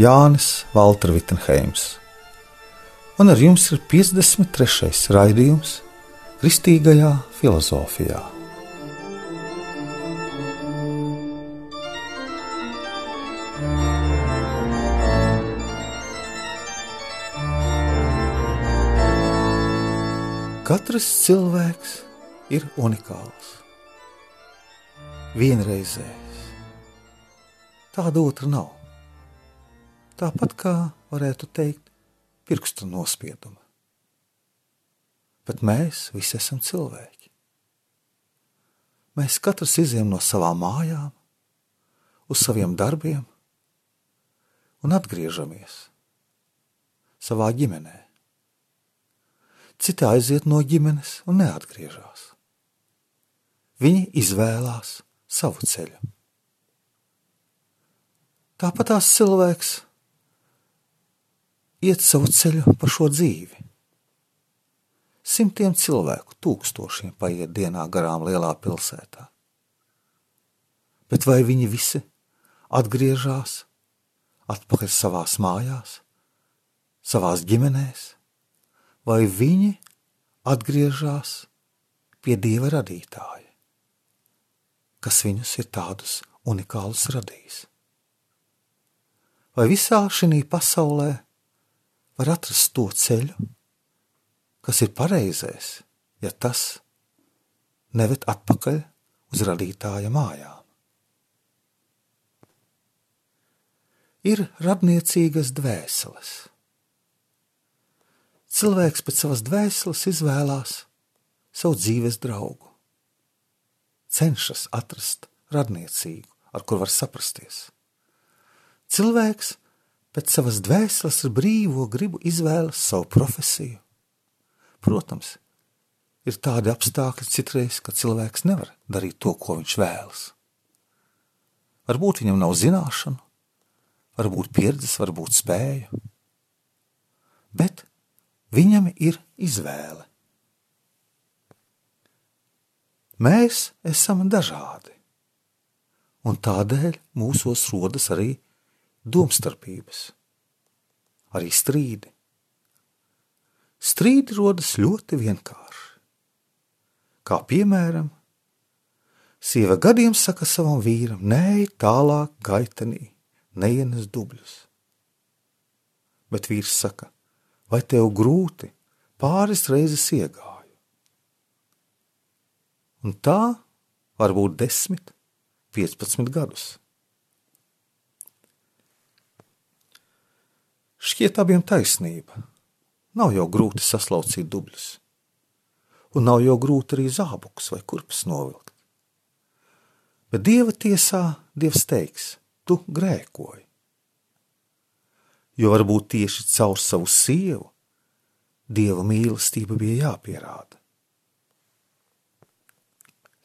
Jānis Valtra Vitsenheims, un ar jums ir 53. raidījums Kristīgajā filozofijā. Katrs cilvēks ir unikāls, vienreizējs. Tāda otra nav. Tāpat kā varētu teikt, pirkstu nospieduma. Bet mēs visi esam cilvēki. Mēs katrs izjām no savām mājām, uz saviem darbiem un atgriežamies savā ģimenē. Citi aiziet no ģimenes un neatgriežas. Viņi izvēlās savu ceļu. Tāpat tās cilvēks iet savu ceļu pa šo dzīvi. Simtiem cilvēku, tūkstošiem paiet dienā garām lielā pilsētā. Bet vai viņi visi atgriežas atpakaļ savās mājās, savās ģimenēs? vai viņi atgriežas pie Dieva radītāja, kas viņus ir tādus unikālus radījis. Vai visā šī pasaulē var atrast to ceļu, kas ir pareizais, ja tas neved atpakaļ uz radītāja mājām? Ir radniecīgas dvēseles Cilvēks pēc savas dvēseles izvēlās savu dzīves draugu, cenšas atrast radniecīgu, ar kur var saprasties. Cilvēks pēc savas dvēseles brīvo gribu izvēlas savu profesiju. Protams, ir tādi apstākļi citreiz, ka cilvēks nevar darīt to, ko viņš vēlas. Varbūt viņam nav zināšanu, varbūt pieredzes, varbūt spēju. Bet Viņam ir izvēle. Mēs esam dažādi, un tādēļ mūsos rodas arī domstarpības, arī strīdi. Strīdi rodas ļoti vienkārši. Kā piemēram, sieva gadiem saka savam vīram, nē, tālāk gaitenī, neienes dubļus. Bet vīrs saka, vai tev grūti, pāris reizes iegāju. Un tā var būt 10, 15 gadus. Šķiet, abiem taisnība. Nav jau grūti saslaucīt dubļus, un nav jau grūti arī zābukus vai kurpes novilkt. Bet dieva tiesā Dievs teiks, tu grēkoji jo varbūt tieši caur savu sievu dieva mīlestība bija jāpierāda.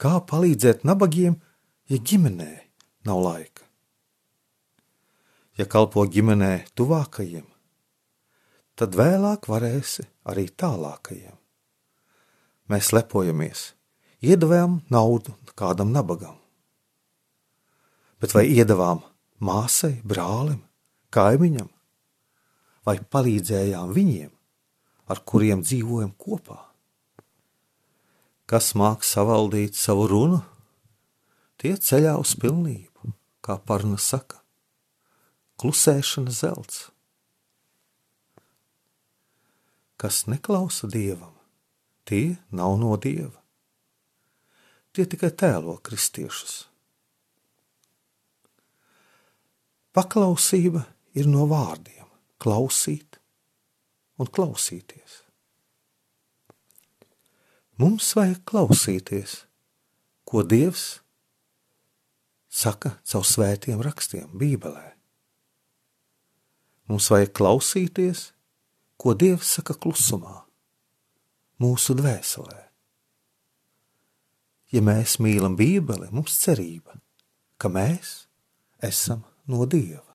Kā palīdzēt nabagiem, ja ģimenē nav laika? Ja kalpo ģimenē tuvākajiem, tad vēlāk varēsi arī tālākajiem. Mēs lepojamies, iedavām naudu kādam nabagam. Bet vai iedavām māsai, brālim, kaimiņam? vai palīdzējām viņiem, ar kuriem dzīvojam kopā? Kas māk savaldīt savu runu, tie ceļā uz pilnību, kā parna saka, klusēšana zelts. Kas neklausa dievam, tie nav no dieva. Tie tikai tēlo kristiešus. Paklausība ir no vārdiem klausīt un klausīties. Mums vajag klausīties, ko Dievs saka caur svētiem rakstiem, Bībelē. Mums vajag klausīties, ko Dievs saka klusumā, mūsu dvēselē. Ja mēs mīlam Bībeli, mums cerība, ka mēs esam no Dieva.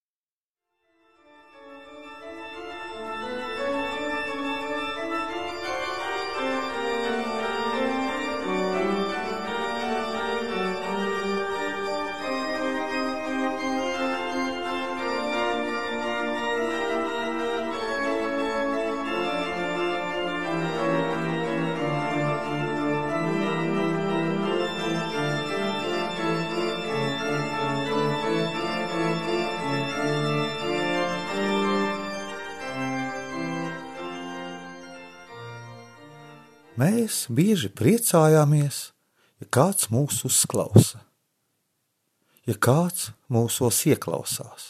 Mēs bieži priecājāmies, ja kāds mūs uzklausa, ja kāds mūsos ieklausās.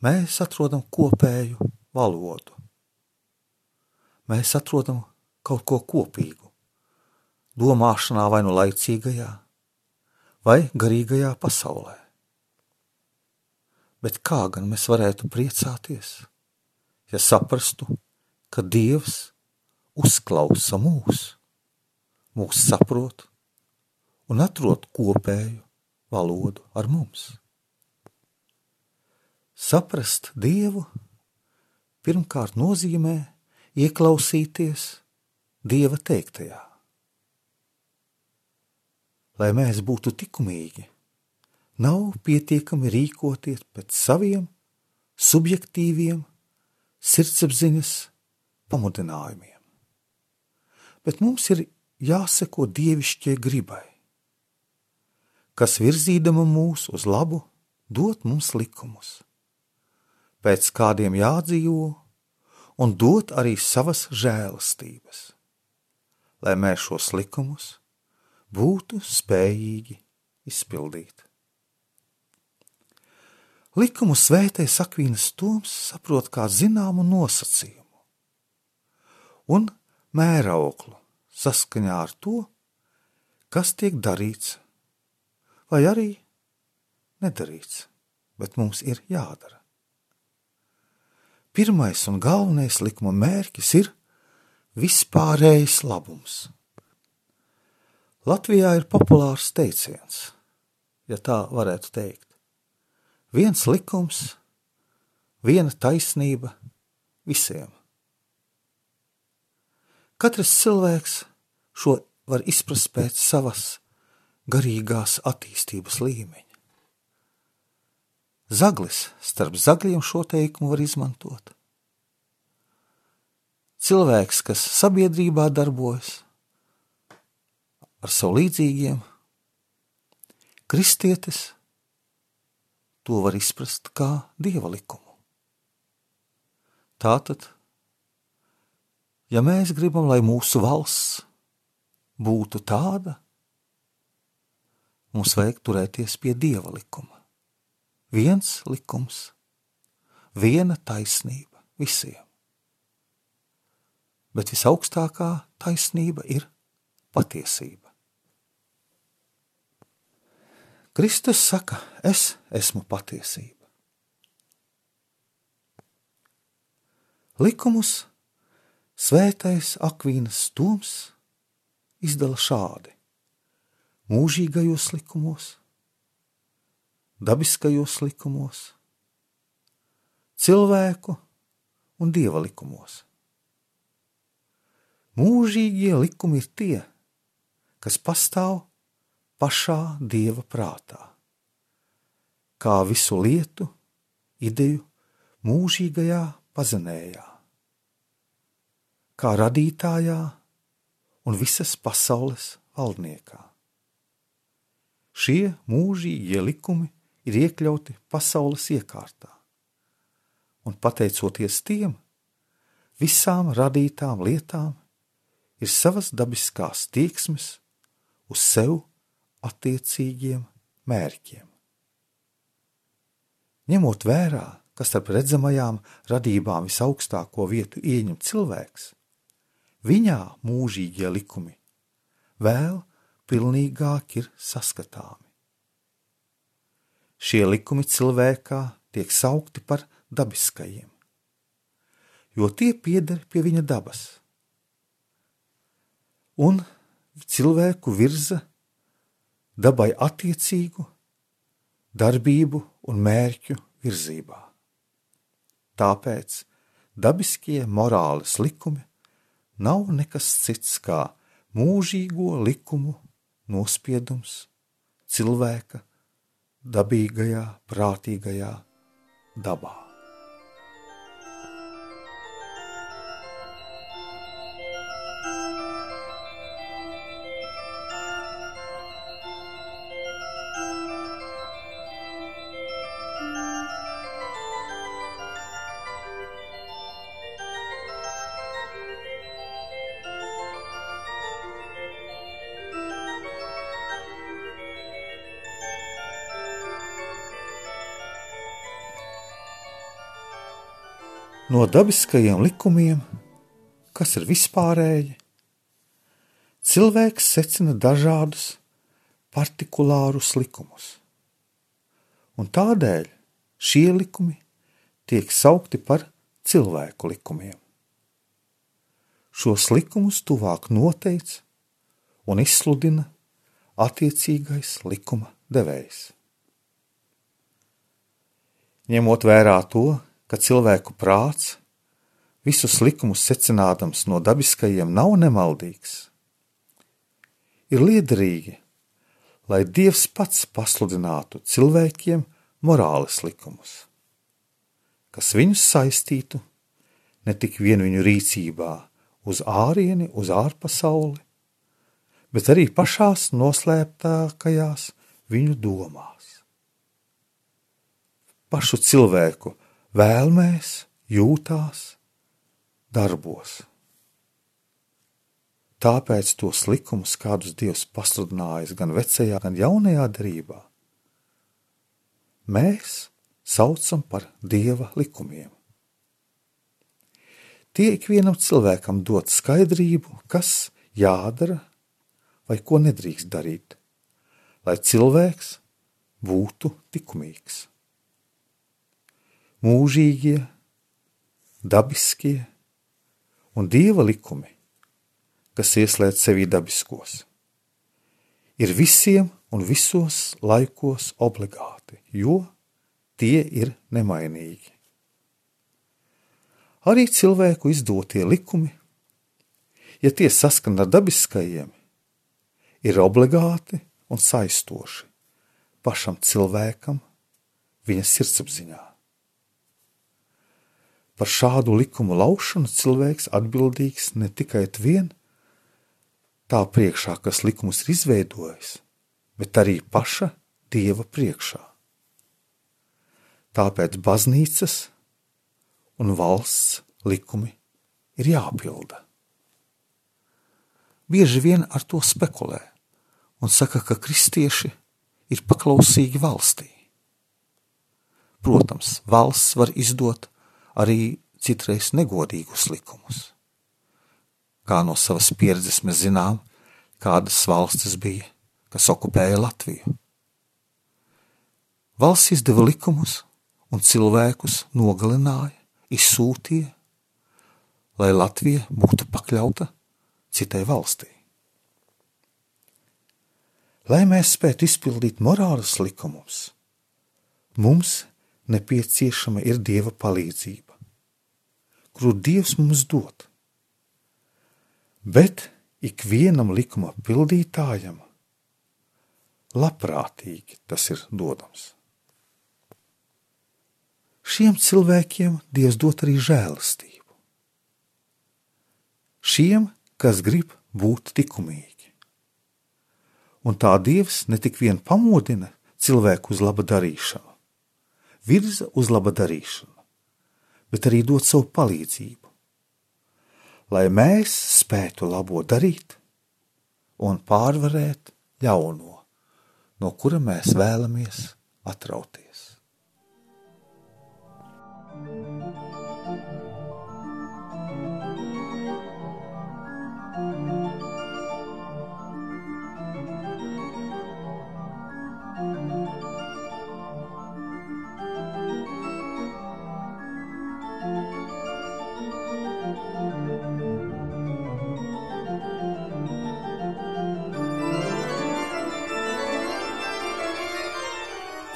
Mēs atrodam kopēju valodu. Mēs atrodam kaut ko kopīgu, domāšanā vai nu laicīgajā, vai garīgajā pasaulē. Bet kā gan mēs varētu priecāties, ja saprastu, ka Dievs uzklausa mūs, mūs saprot un atrod kopēju valodu ar mums. Saprast Dievu pirmkārt nozīmē ieklausīties Dieva teiktajā. Lai mēs būtu likumīgi, nav pietiekami rīkoties pēc saviem subjektīviem sirdsapziņas pamudinājumiem bet mums ir jāseko dievišķie gribai, kas virzīdama mūs uz labu, dot mums likumus, pēc kādiem jādzīvo un dot arī savas žēlastības, lai mēs šos likumus būtu spējīgi izpildīt. Likumu svētais Akvīnas Toms saprot kā zināmu nosacījumu, un mērauklu saskaņā ar to, kas tiek darīts, vai arī nedarīts, bet mums ir jādara. Pirmais un galvenais likuma mērķis ir vispārējais labums. Latvijā ir populārs teiciens, ja tā varētu teikt. Viens likums, viena taisnība visiem. Katrs cilvēks šo var izprast pēc savas garīgās attīstības līmeņa. Zaglis starp zagļiem šo teikumu var izmantot. Cilvēks, kas sabiedrībā darbojas ar savu līdzīgiem, kristietis, to var izprast kā dieva likumu. Tātad Ja mēs gribam, lai mūsu valsts būtu tāda, mums vajag turēties pie dieva likuma. Viens likums, viena taisnība visiem. Bet visaugstākā taisnība ir patiesība. Kristus saka, es esmu patiesība. Likumus Svētais Akvīnas stūms izdala šādi: mūžīgajos likumos, dabiskajos likumos, cilvēku un dieva likumos. Mūžīgie likumi ir tie, kas pastāv pašā dieva prātā, kā visu lietu, ideju mūžīgajā pazenējā kā radītājā un visas pasaules valdniekā. Šie mūžīgie likumi ir iekļauti pasaules iekārtā, un pateicoties tiem, visām radītām lietām ir savas dabiskās tieksmes uz sev attiecīgiem mērķiem. Ņemot vērā, ka starp redzamajām radībām visaugstāko vietu ieņem cilvēks, viņā mūžīgie likumi vēl pilnīgāk ir saskatāmi. Šie likumi cilvēkā tiek saukti par dabiskajiem, jo tie pieder pie viņa dabas. Un cilvēku virza dabai attiecīgu darbību un mērķu virzībā. Tāpēc dabiskie morāles likumi nav nekas cits kā mūžīgo likumu nospiedums cilvēka dabīgajā, prātīgajā dabā. No dabiskajiem likumiem, kas ir vispārēji, cilvēks secina dažādus partikulārus likumus. Un tādēļ šie likumi tiek saukti par cilvēku likumiem. Šos likumus tuvāk noteica un izsludina attiecīgais likuma devējs. Ņemot vērā to, ka cilvēku prāts visus likumus secinādams no dabiskajiem nav nemaldīgs. Ir liederīgi, lai Dievs pats pasludinātu cilvēkiem morāles likumus, kas viņus saistītu ne tik vien viņu rīcībā uz ārieni, uz ārpasauli, bet arī pašās noslēptākajās viņu domās. Pašu cilvēku vēlmēs, jūtās, darbos. Tāpēc tos likumus, kādus Dievs pasludinājis gan vecajā, gan jaunajā darbā, mēs saucam par Dieva likumiem. Tie ikvienam cilvēkam dod skaidrību, kas jādara vai ko nedrīkst darīt, lai cilvēks būtu likumīgs mūžīgie, dabiskie un dieva likumi, kas ieslēdz sevī dabiskos, ir visiem un visos laikos obligāti, jo tie ir nemainīgi. Arī cilvēku izdotie likumi, ja tie saskan ar dabiskajiem, ir obligāti un saistoši pašam cilvēkam viņa sirdsapziņā. Par šādu likumu laušanu cilvēks atbildīgs ne tikai vien tā priekšā, kas likumus ir izveidojis, bet arī paša dieva priekšā. Tāpēc baznīcas un valsts likumi ir jāpilda. Bieži vien ar to spekulē un saka, ka kristieši ir paklausīgi valstī. Protams, valsts var izdot arī citreiz negodīgus likumus. Kā no savas pieredzes mēs zinām, kādas valstis bija, kas okupēja Latviju. Valsts izdeva likumus un cilvēkus nogalināja, izsūtīja, lai Latvija būtu pakļauta citai valstī. Lai mēs spētu izpildīt morāles likumus, mums nepieciešama ir Dieva palīdzība, kuru Dievs mums dod. Bet ikvienam likuma pildītājam labprātīgi tas ir dodams. Šiem cilvēkiem Dievs dod arī žēlastību. Šiem, kas grib būt likumīgi. Un tā Dievs ne tik vien pamodina cilvēku uz laba darīšanu, virza uz laba darīšanu, bet arī dod savu palīdzību, lai mēs spētu labo darīt un pārvarēt ļauno, no kura mēs vēlamies atrauties.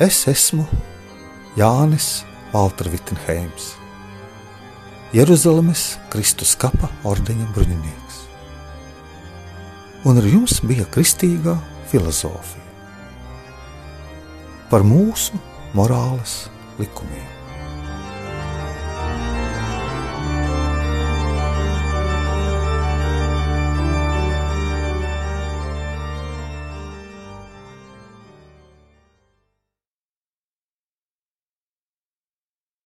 Es esmu Jānis Valtra Vitsenheims, Jeruzalemes Kristus kapa ordeņa bruņinieks. Un ar jums bija kristīgā filozofija par mūsu morāles likumiem.